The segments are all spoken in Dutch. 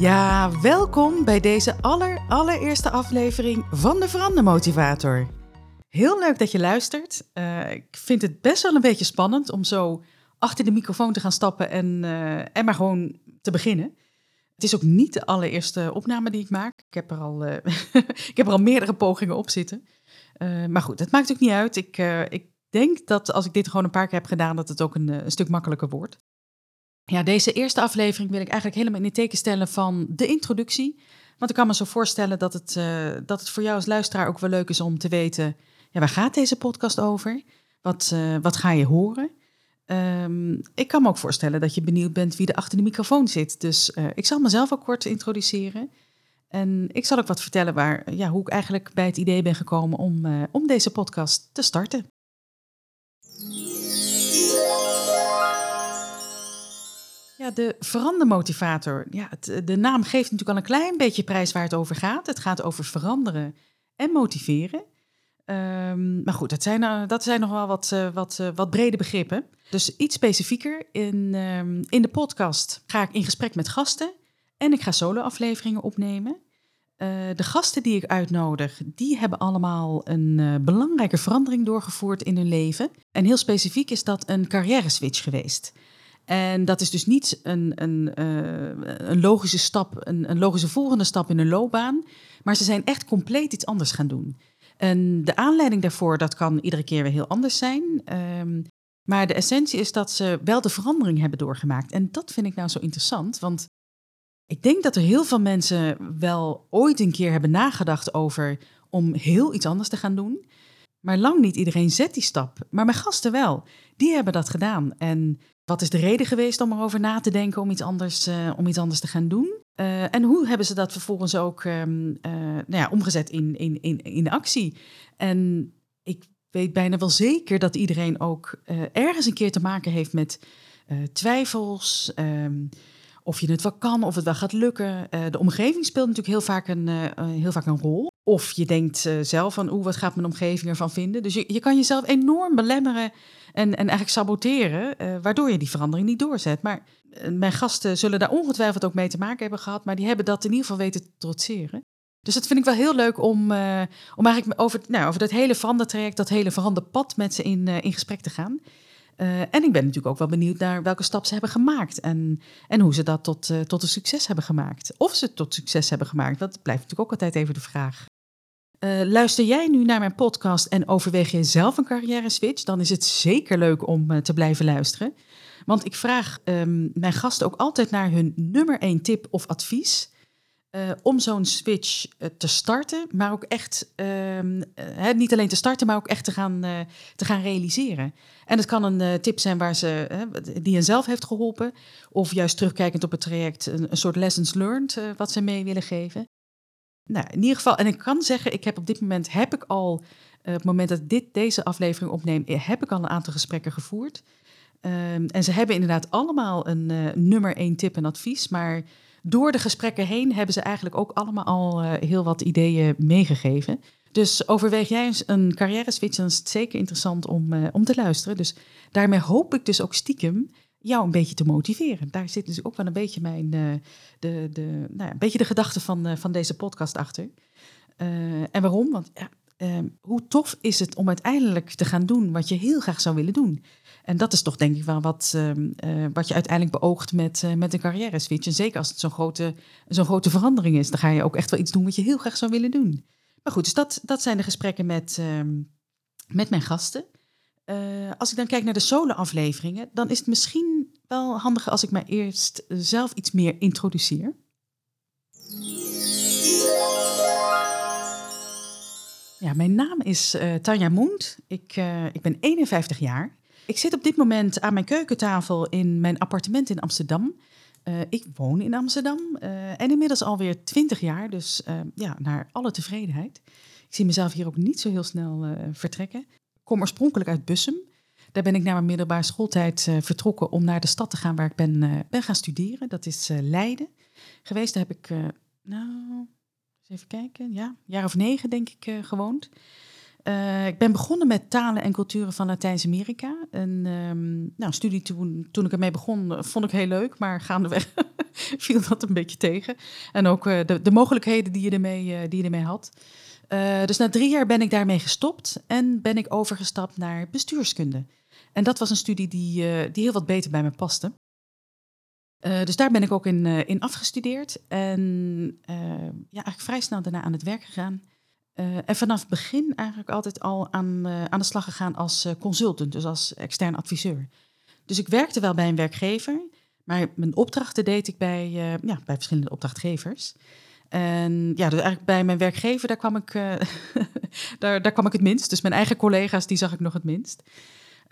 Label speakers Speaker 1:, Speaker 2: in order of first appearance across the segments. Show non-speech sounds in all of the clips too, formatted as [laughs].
Speaker 1: Ja, welkom bij deze aller, allereerste aflevering van de Verandermotivator. Heel leuk dat je luistert. Uh, ik vind het best wel een beetje spannend om zo achter de microfoon te gaan stappen en, uh, en maar gewoon te beginnen. Het is ook niet de allereerste opname die ik maak. Ik heb er al, uh, [laughs] ik heb er al meerdere pogingen op zitten. maar goed, het maakt ook niet uit. Ik, ik denk dat als ik dit gewoon een paar keer heb gedaan, dat het ook een stuk makkelijker wordt. Ja, deze eerste aflevering wil ik eigenlijk helemaal in het teken stellen van de introductie. Want ik kan me zo voorstellen dat het, uh, dat het voor jou als luisteraar ook wel leuk is om te weten... Ja, waar gaat deze podcast over? Wat, uh, wat ga je horen? Um, ik kan me ook voorstellen dat je benieuwd bent wie er achter de microfoon zit. Dus uh, ik zal mezelf ook kort introduceren. En ik zal ook wat vertellen waar, ja, hoe ik eigenlijk bij het idee ben gekomen om, om deze podcast te starten. De verandermotivator. Ja, het, de naam geeft natuurlijk al een klein beetje prijs waar het over gaat. Het gaat over veranderen en motiveren. Um, maar goed, dat zijn, uh, dat zijn nog wel wat, uh, wat, wat brede begrippen. Dus iets specifieker. In, um, in de podcast ga ik in gesprek met gasten en ik ga solo-afleveringen opnemen. de gasten die ik uitnodig, die hebben allemaal een belangrijke verandering doorgevoerd in hun leven. En heel specifiek is dat een carrière switch geweest. En dat is dus niet een, een, uh, een logische stap, een, een, logische volgende stap in een loopbaan. Maar ze zijn echt compleet iets anders gaan doen. En de aanleiding daarvoor, dat kan iedere keer weer heel anders zijn. Um, maar de essentie is dat ze wel de verandering hebben doorgemaakt. En dat vind ik nou zo interessant. Want ik denk dat er heel veel mensen wel ooit een keer hebben nagedacht over om heel iets anders te gaan doen. Maar lang niet iedereen zet die stap. Maar mijn gasten wel. Die hebben dat gedaan. En wat is de reden geweest om erover na te denken om iets anders, uh, om iets anders te gaan doen? Uh, en hoe hebben ze dat vervolgens ook um, uh, nou ja, omgezet in, in, in, in actie? En ik weet bijna wel zeker dat iedereen ook ergens een keer te maken heeft met twijfels. Um, of je het wel kan, of het wel gaat lukken. de omgeving speelt natuurlijk heel vaak een, heel vaak een rol. Of je denkt zelf van, oeh, wat gaat mijn omgeving ervan vinden? Dus je, je kan jezelf enorm belemmeren en, en eigenlijk saboteren, uh, waardoor je die verandering niet doorzet. Maar uh, mijn gasten zullen daar ongetwijfeld ook mee te maken hebben gehad, maar die hebben dat in ieder geval weten te trotseren. Dus dat vind ik wel heel leuk om, om eigenlijk over, nou, over dat hele verandertraject, dat hele veranderpad met ze in, in gesprek te gaan. en ik ben natuurlijk ook wel benieuwd naar welke stap ze hebben gemaakt en, en hoe ze dat tot, tot een succes hebben gemaakt. Of ze het tot succes hebben gemaakt, dat blijft natuurlijk ook altijd even de vraag. Uh, luister jij nu naar mijn podcast en overweeg je zelf een carrière switch, dan is het zeker leuk om uh, te blijven luisteren. Want ik vraag um, mijn gasten ook altijd naar hun nummer één tip of advies. Uh, om zo'n switch te starten, maar ook echt, um, niet alleen te starten, maar ook echt te gaan, te gaan realiseren. En het kan een tip zijn waar ze, die hen zelf heeft geholpen, of juist terugkijkend op het traject, een, een soort lessons learned wat ze mee willen geven nou, in ieder geval, en ik kan zeggen, ik heb op dit moment heb ik al, op het moment dat ik dit, deze aflevering opneem, eh, heb ik al een aantal gesprekken gevoerd. Um, en ze hebben inderdaad allemaal een uh, nummer één tip en advies, maar door de gesprekken heen hebben ze eigenlijk ook allemaal al heel wat ideeën meegegeven. Dus overweeg jij eens een carrière switch, dan is het zeker interessant om, om te luisteren. Dus daarmee hoop ik dus ook stiekem jou een beetje te motiveren. Daar zit dus ook wel een beetje mijn, uh, de, de, nou ja, een beetje de gedachte van, uh, van deze podcast achter. Uh, en waarom? Want ja, hoe tof is het om uiteindelijk te gaan doen wat je heel graag zou willen doen? En dat is toch denk ik wel wat, wat je uiteindelijk beoogt met, met een carrière switch. En zeker als het zo'n grote, zo'n grote verandering is, dan ga je ook echt wel iets doen wat je heel graag zou willen doen. Maar goed, dus dat, dat zijn de gesprekken met, met mijn gasten. Uh, als ik dan kijk naar de solo-afleveringen, dan is het misschien wel handiger als ik mij eerst zelf iets meer introduceer. Ja, mijn naam is uh, Tanja Moent. Ik, uh, ik ben 51 jaar. Ik zit op dit moment aan mijn keukentafel in mijn appartement in Amsterdam. Ik woon in Amsterdam en inmiddels alweer 20 jaar, dus ja, naar alle tevredenheid. Ik zie mezelf hier ook niet zo heel snel vertrekken. Kom oorspronkelijk uit Bussum. Daar ben ik na mijn middelbare schooltijd vertrokken om naar de stad te gaan waar ik ben, ben gaan studeren. Dat is Leiden geweest. Daar heb ik, nou, even kijken, ja, een jaar of negen denk ik gewoond. Ik ben begonnen met talen en culturen van Latijns-Amerika. Een um, nou, studie toen, toen ik ermee begon, eh, vond ik heel leuk, maar gaandeweg [laughs] viel dat een beetje tegen. En ook de, de, mogelijkheden die je ermee, die je ermee had. Dus na drie jaar ben ik daarmee gestopt en ben ik overgestapt naar bestuurskunde. En dat was een studie die, die heel wat beter bij me paste. Uh, dus daar ben ik ook in, in afgestudeerd. En ja, eigenlijk vrij snel daarna aan het werk gegaan. en vanaf het begin eigenlijk altijd al aan, aan de slag gegaan als consultant, dus als extern adviseur. Dus ik werkte wel bij een werkgever, maar mijn opdrachten deed ik bij, ja, bij verschillende opdrachtgevers. En ja, dus eigenlijk bij mijn werkgever, daar kwam ik, [laughs] daar, daar kwam ik het minst. Dus mijn eigen collega's, die zag ik nog het minst.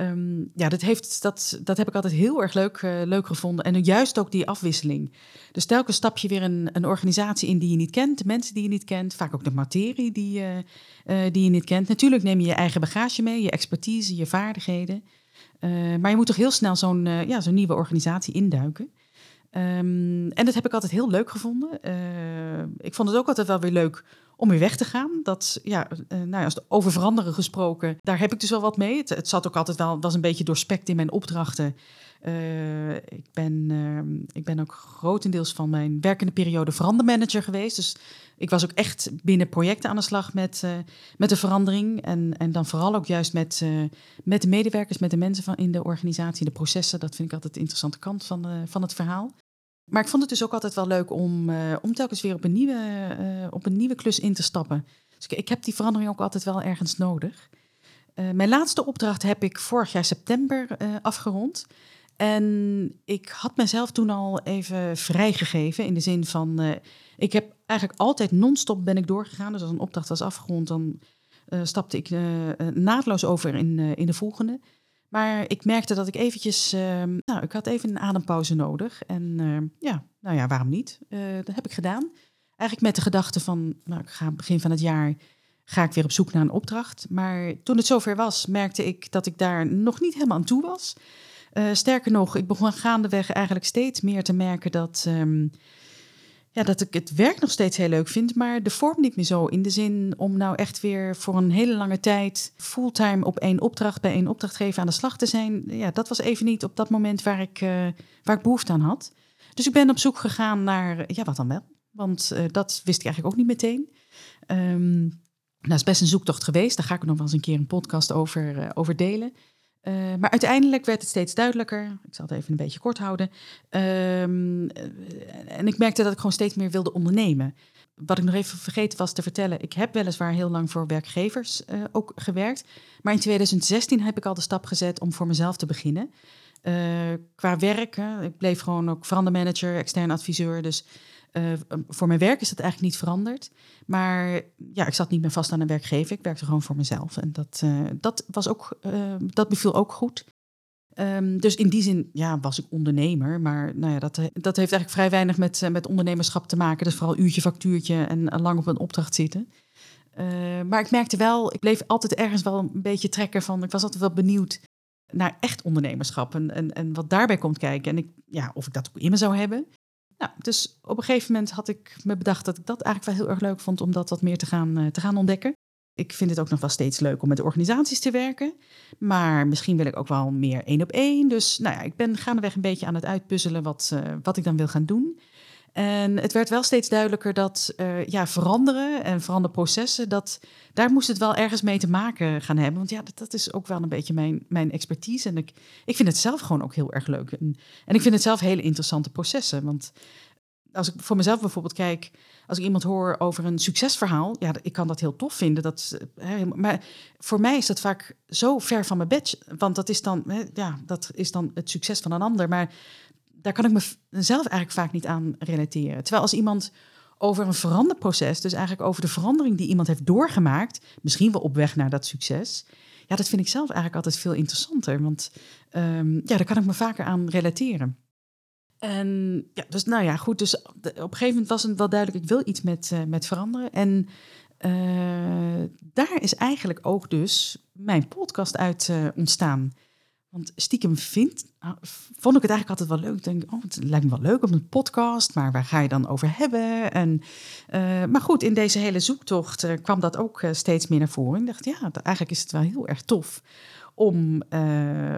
Speaker 1: Um, ja, dat, heeft, dat, dat heb ik altijd heel erg leuk, uh, leuk gevonden. En juist ook die afwisseling. Dus telkens stap je weer een, een organisatie in die je niet kent, de mensen die je niet kent, vaak ook de materie die, uh, die je niet kent. Natuurlijk neem je je eigen bagage mee, je expertise, je vaardigheden. maar je moet toch heel snel zo'n ja, zo'n nieuwe organisatie induiken. Um, en dat heb ik altijd heel leuk gevonden. ik vond het ook altijd wel weer leuk om weer weg te gaan. Dat, ja, uh, nou ja, als over veranderen gesproken, daar heb ik dus wel wat mee. Het, zat ook altijd wel, was een beetje doorspekt in mijn opdrachten. Uh, ik, ben, uh, ik ben ook grotendeels van mijn werkende periode verandermanager geweest. Dus ik was ook echt binnen projecten aan de slag met, uh, met de verandering. En, en dan vooral ook juist met, met de medewerkers, met de mensen van in de organisatie, de processen. Dat vind ik altijd de interessante kant van, van het verhaal. Maar ik vond het dus ook altijd wel leuk om, uh, om telkens weer op een, nieuwe, uh, op een nieuwe klus in te stappen. Dus ik, heb die verandering ook altijd wel ergens nodig. Uh, mijn laatste opdracht heb ik vorig jaar september afgerond. En ik had mezelf toen al even vrijgegeven in de zin van, ik heb eigenlijk altijd non-stop ben ik doorgegaan. Dus als een opdracht was afgerond, dan stapte ik naadloos over in, in de volgende. Maar ik merkte dat ik eventjes, uh, nou, ik had even een adempauze nodig. En uh, ja, nou ja, waarom niet? Uh, dat heb ik gedaan. Eigenlijk met de gedachte van, nou, ik ga begin van het jaar, ga ik weer op zoek naar een opdracht. Maar toen het zover was, merkte ik dat ik daar nog niet helemaal aan toe was. Uh, sterker nog, ik begon gaandeweg eigenlijk steeds meer te merken dat... Um, ja, dat ik het werk nog steeds heel leuk vind, maar de vorm niet meer zo. In de zin om nou echt weer voor een hele lange tijd fulltime op één opdracht bij één opdrachtgever aan de slag te zijn. Ja, dat was even niet op dat moment waar ik, uh, waar ik behoefte aan had. Dus ik ben op zoek gegaan naar, ja, wat dan wel? Want uh, dat wist ik eigenlijk ook niet meteen. Um, nou, is best een zoektocht geweest. Daar ga ik nog wel eens een keer een podcast over, uh, over delen. Uh, maar uiteindelijk werd het steeds duidelijker. Ik zal het even een beetje kort houden. Um, en ik merkte dat ik gewoon steeds meer wilde ondernemen. Wat ik nog even vergeten was te vertellen. Ik heb weliswaar heel lang voor werkgevers uh, ook gewerkt. Maar in 2016 heb ik al de stap gezet om voor mezelf te beginnen. Qua werk, ik bleef gewoon ook verandermanager, extern adviseur. Dus uh, voor mijn werk is dat eigenlijk niet veranderd. Maar ja, ik zat niet meer vast aan een werkgever. Ik werkte gewoon voor mezelf. En dat, uh, dat, was ook, uh, dat beviel ook goed. Um, dus in die zin ja, was ik ondernemer. Maar nou ja, dat, dat heeft eigenlijk vrij weinig met, met ondernemerschap te maken. Dus vooral uurtje, factuurtje en lang op een opdracht zitten. maar ik merkte wel, ik bleef altijd ergens wel een beetje trekken van... Ik was altijd wel benieuwd naar echt ondernemerschap en, en, en wat daarbij komt kijken. En ik, ja, of ik dat ook in me zou hebben. Nou, dus op een gegeven moment had ik me bedacht dat ik dat eigenlijk wel heel erg leuk vond om dat wat meer te gaan, uh, te gaan ontdekken. Ik vind het ook nog wel steeds leuk om met organisaties te werken. Maar misschien wil ik ook wel meer één op één. Dus nou ja, ik ben gaandeweg een beetje aan het uitpuzzelen wat, uh, wat ik dan wil gaan doen. En het werd wel steeds duidelijker dat uh, ja, veranderen en veranderprocessen, dat, daar moest het wel ergens mee te maken gaan hebben. Want ja, dat, dat is ook wel een beetje mijn, mijn expertise. En ik, ik vind het zelf gewoon ook heel erg leuk. En, en ik vind het zelf hele interessante processen. Want als ik voor mezelf bijvoorbeeld kijk, als ik iemand hoor over een succesverhaal, ja, ik kan dat heel tof vinden. Dat, maar voor mij is dat vaak zo ver van mijn bed. Want dat is dan, ja, dat is dan het succes van een ander. Maar daar kan ik mezelf eigenlijk vaak niet aan relateren. Terwijl als iemand over een veranderproces. Dus eigenlijk over de verandering die iemand heeft doorgemaakt. Misschien wel op weg naar dat succes. Ja, dat vind ik zelf eigenlijk altijd veel interessanter. Want um, ja, daar kan ik me vaker aan relateren. En ja, dus nou ja, goed. Dus op een gegeven moment was het wel duidelijk, ik wil iets met, uh, met veranderen. En uh, daar is eigenlijk ook dus mijn podcast uit uh, ontstaan. Want stiekem vind, nou, vond ik het eigenlijk altijd wel leuk. Ik denk, oh, het lijkt me wel leuk op een podcast, maar waar ga je dan over hebben? En, uh, maar goed, in deze hele zoektocht uh, kwam dat ook uh, steeds meer naar voren. Ik dacht, ja, eigenlijk is het wel heel erg tof om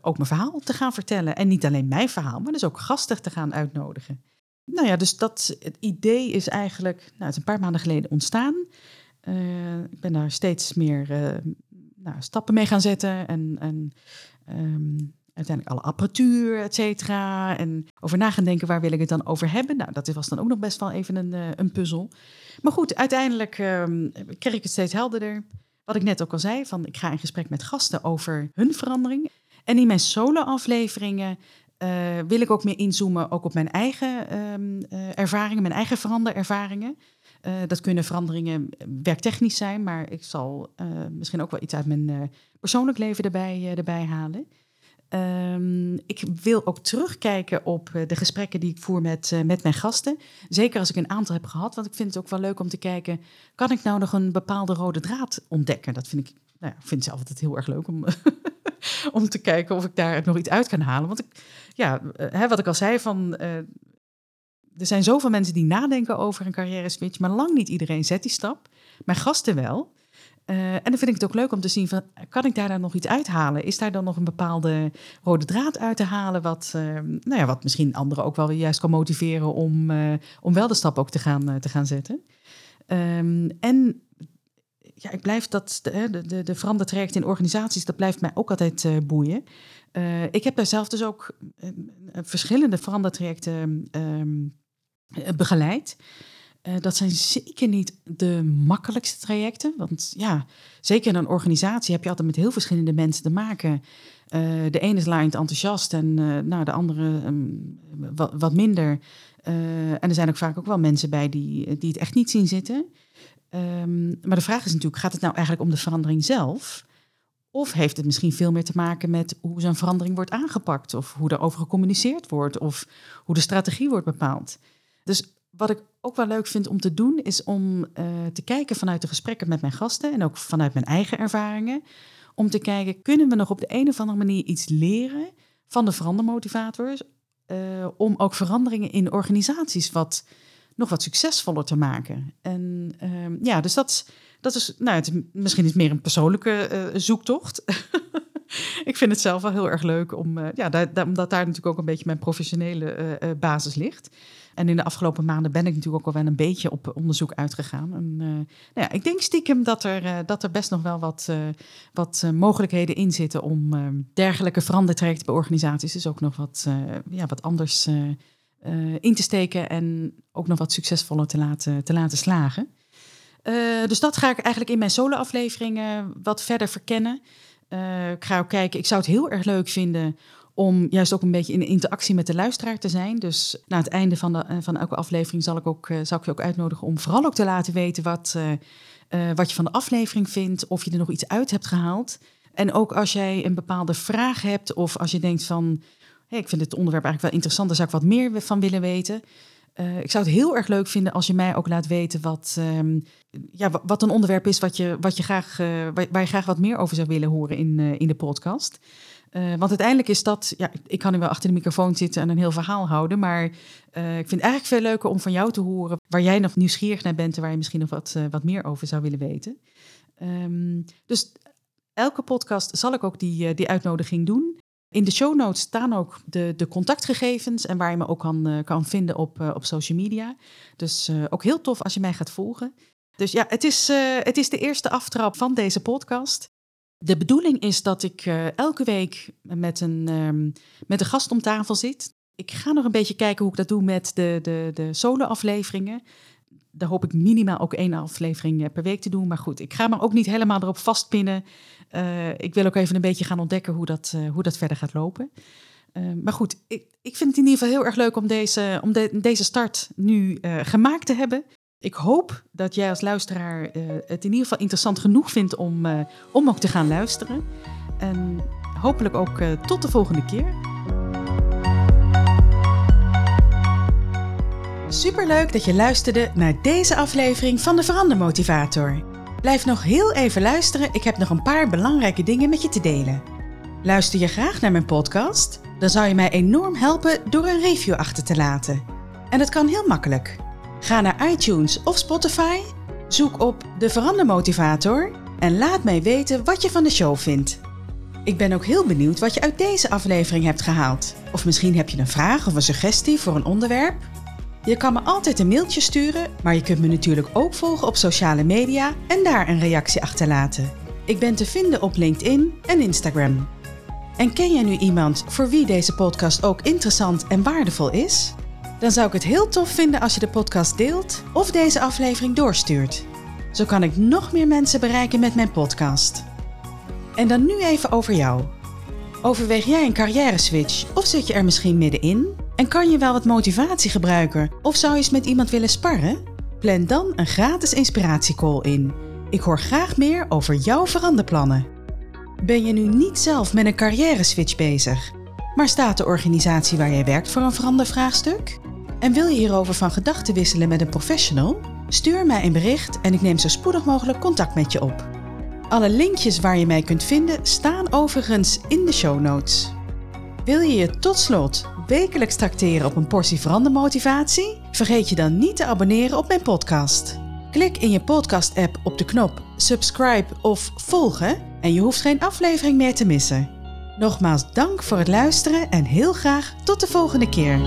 Speaker 1: ook mijn verhaal te gaan vertellen. En niet alleen mijn verhaal, maar dus ook gasten te gaan uitnodigen. Nou ja, dus dat het idee is eigenlijk, nou, het is een paar maanden geleden ontstaan. ik ben daar steeds meer nou, stappen mee gaan zetten en, en Um, uiteindelijk alle apparatuur, et cetera. En over na gaan denken, waar wil ik het dan over hebben? Nou, dat was dan ook nog best wel even een, uh, een puzzel. Maar goed, uiteindelijk um, kreeg ik het steeds helderder. Wat ik net ook al zei, van ik ga in gesprek met gasten over hun verandering. En in mijn solo-afleveringen uh, wil ik ook meer inzoomen ook op mijn eigen um, ervaringen, mijn eigen veranderervaringen. Uh, dat kunnen veranderingen werktechnisch zijn, maar ik zal misschien ook wel iets uit mijn persoonlijk leven erbij, erbij halen. Um, ik wil ook terugkijken op de gesprekken die ik voer met, met mijn gasten. Zeker als ik een aantal heb gehad, want ik vind het ook wel leuk om te kijken... kan ik nou nog een bepaalde rode draad ontdekken? Dat vind ik, nou ja, vind zelf altijd heel erg leuk om [laughs] om te kijken of ik daar nog iets uit kan halen. Want ik, ja, hè, wat ik al zei, van, er zijn zoveel mensen die nadenken over een carrière switch, maar lang niet iedereen zet die stap. Mijn gasten wel. Uh, en dan vind ik het ook leuk om te zien van, kan ik daar dan nog iets uithalen? Is daar dan nog een bepaalde rode draad uit te halen, wat, uh, nou ja, wat misschien anderen ook wel juist kan motiveren om, uh, om wel de stap ook te gaan, te gaan zetten? Um, en ja, ik blijf dat, de, de, de in organisaties, dat blijft mij ook altijd boeien. Ik heb daar zelf dus ook verschillende verandertrajecten um, begeleid. dat zijn zeker niet de makkelijkste trajecten. Want ja, zeker in een organisatie heb je altijd met heel verschillende mensen te maken. de ene is laaiend enthousiast en nou, de andere um, wat, minder. en er zijn ook vaak ook wel mensen bij die, die het echt niet zien zitten. Um, maar de vraag is natuurlijk, gaat het nou eigenlijk om de verandering zelf? Of heeft het misschien veel meer te maken met hoe zo'n verandering wordt aangepakt? Of hoe erover gecommuniceerd wordt? Of hoe de strategie wordt bepaald? Dus wat ik ook wel leuk vind om te doen, is om uh, te kijken vanuit de gesprekken met mijn gasten en ook vanuit mijn eigen ervaringen. Om te kijken, kunnen we nog op de een of andere manier iets leren van de verandermotivators? Uh, om ook veranderingen in organisaties wat nog wat succesvoller te maken. En um, ja, dus dat, dat is, nou, het, misschien is meer een persoonlijke uh, zoektocht. [laughs] ik vind het zelf wel heel erg leuk om, ja, daar, omdat daar natuurlijk ook een beetje mijn professionele basis ligt. En in de afgelopen maanden ben ik natuurlijk ook al wel een beetje op onderzoek uitgegaan. En, nou ja, ik denk stiekem dat er, dat er best nog wel wat, wat mogelijkheden in zitten om dergelijke verandertrajecten bij organisaties dus ook nog wat, ja, wat anders in te steken en ook nog wat succesvoller te laten, te laten slagen. Dus dat ga ik eigenlijk in mijn solo-afleveringen wat verder verkennen. Ik ga ook kijken, ik zou het heel erg leuk vinden om juist ook een beetje in interactie met de luisteraar te zijn. Dus na het einde van, de, van elke aflevering zal ik, ook, zal ik je ook uitnodigen om vooral ook te laten weten wat, wat je van de aflevering vindt, of je er nog iets uit hebt gehaald. En ook als jij een bepaalde vraag hebt of als je denkt van ik vind het onderwerp eigenlijk wel interessant, daar zou ik wat meer van willen weten. Ik zou het heel erg leuk vinden als je mij ook laat weten wat, um, ja, wat een onderwerp is wat je, wat je graag, waar, je graag wat meer over zou willen horen in, in de podcast. Want uiteindelijk is dat, ja, ik kan nu wel achter de microfoon zitten en een heel verhaal houden, maar ik vind het eigenlijk veel leuker om van jou te horen waar jij nog nieuwsgierig naar bent en waar je misschien nog wat, wat meer over zou willen weten. Um, dus elke podcast zal ik ook die, die uitnodiging doen. In de show notes staan ook de, de contactgegevens en waar je me ook kan, kan vinden op, op social media. Dus ook heel tof als je mij gaat volgen. Dus ja, het is, het is de eerste aftrap van deze podcast. De bedoeling is dat ik elke week met een, um, met een gast om tafel zit. Ik ga nog een beetje kijken hoe ik dat doe met de, de, de solo-afleveringen daar hoop ik minimaal ook één aflevering eh, per week te doen. Maar goed, ik ga me ook niet helemaal erop vastpinnen. Uh, ik wil ook even een beetje gaan ontdekken hoe dat, hoe dat verder gaat lopen. Maar goed, ik, ik vind het in ieder geval heel erg leuk om deze, om de, deze start nu gemaakt te hebben. Ik hoop dat jij als luisteraar uh, het in ieder geval interessant genoeg vindt om, uh, om ook te gaan luisteren. En hopelijk ook uh, tot de volgende keer. Superleuk dat je luisterde naar deze aflevering van de Verandermotivator. Blijf nog heel even luisteren, ik heb nog een paar belangrijke dingen met je te delen. Luister je graag naar mijn podcast? Dan zou je mij enorm helpen door een review achter te laten. En dat kan heel makkelijk. Ga naar iTunes of Spotify, zoek op de Verandermotivator en laat mij weten wat je van de show vindt. Ik ben ook heel benieuwd wat je uit deze aflevering hebt gehaald. Of misschien heb je een vraag of een suggestie voor een onderwerp. Je kan me altijd een mailtje sturen, maar je kunt me natuurlijk ook volgen op sociale media en daar een reactie achterlaten. Ik ben te vinden op LinkedIn en Instagram. En ken jij nu iemand voor wie deze podcast ook interessant en waardevol is? Dan zou ik het heel tof vinden als je de podcast deelt of deze aflevering doorstuurt. Zo kan ik nog meer mensen bereiken met mijn podcast. En dan nu even over jou. Overweeg jij een carrière switch of zit je er misschien middenin? En kan je wel wat motivatie gebruiken of zou je eens met iemand willen sparren? Plan dan een gratis inspiratiecall in. Ik hoor graag meer over jouw veranderplannen. Ben je nu niet zelf met een carrière switch bezig, maar staat de organisatie waar jij werkt voor een verandervraagstuk? En wil je hierover van gedachten wisselen met een professional? Stuur mij een bericht en ik neem zo spoedig mogelijk contact met je op. Alle linkjes waar je mij kunt vinden staan overigens in de show notes. Wil je je tot slot wekelijks tracteren op een portie verandermotivatie? Vergeet je dan niet te abonneren op mijn podcast. Klik in je podcast-app op de knop subscribe of volgen en je hoeft geen aflevering meer te missen. Nogmaals dank voor het luisteren en heel graag tot de volgende keer.